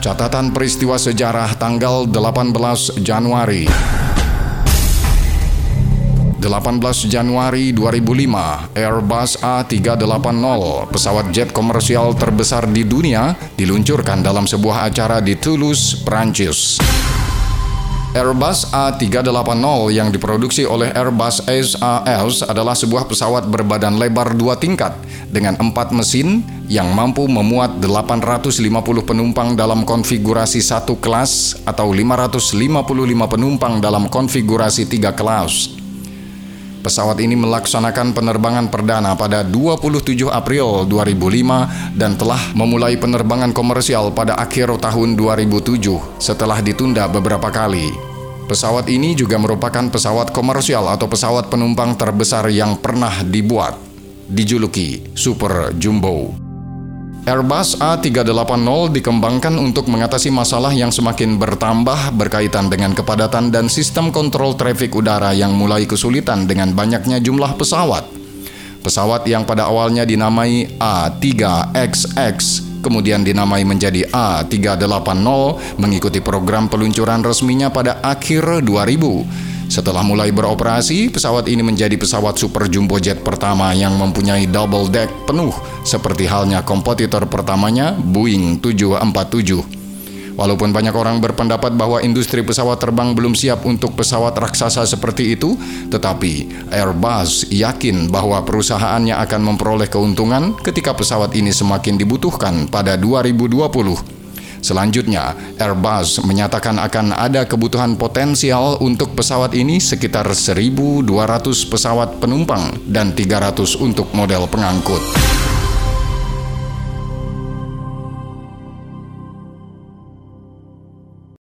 Catatan peristiwa sejarah tanggal 18 Januari 18 Januari 2005, Airbus A380, pesawat jet komersial terbesar di dunia, diluncurkan dalam sebuah acara di Toulouse, Prancis. Airbus A380 yang diproduksi oleh Airbus SAS adalah sebuah pesawat berbadan lebar dua tingkat dengan empat mesin yang mampu memuat 850 penumpang dalam konfigurasi satu kelas atau 555 penumpang dalam konfigurasi tiga kelas. Pesawat ini melaksanakan penerbangan perdana pada 27 April 2005 dan telah memulai penerbangan komersial pada akhir tahun 2007 setelah ditunda beberapa kali. Pesawat ini juga merupakan pesawat komersial atau pesawat penumpang terbesar yang pernah dibuat, dijuluki Super Jumbo. Airbus A380 dikembangkan untuk mengatasi masalah yang semakin bertambah berkaitan dengan kepadatan dan sistem kontrol trafik udara yang mulai kesulitan dengan banyaknya jumlah pesawat. Pesawat yang pada awalnya dinamai A3XX kemudian dinamai menjadi A380 mengikuti program peluncuran resminya pada akhir 2000 setelah mulai beroperasi, pesawat ini menjadi pesawat super jumbo jet pertama yang mempunyai double deck penuh seperti halnya kompetitor pertamanya Boeing 747. Walaupun banyak orang berpendapat bahwa industri pesawat terbang belum siap untuk pesawat raksasa seperti itu, tetapi Airbus yakin bahwa perusahaannya akan memperoleh keuntungan ketika pesawat ini semakin dibutuhkan pada 2020. Selanjutnya, Airbus menyatakan akan ada kebutuhan potensial untuk pesawat ini sekitar 1.200 pesawat penumpang dan 300 untuk model pengangkut.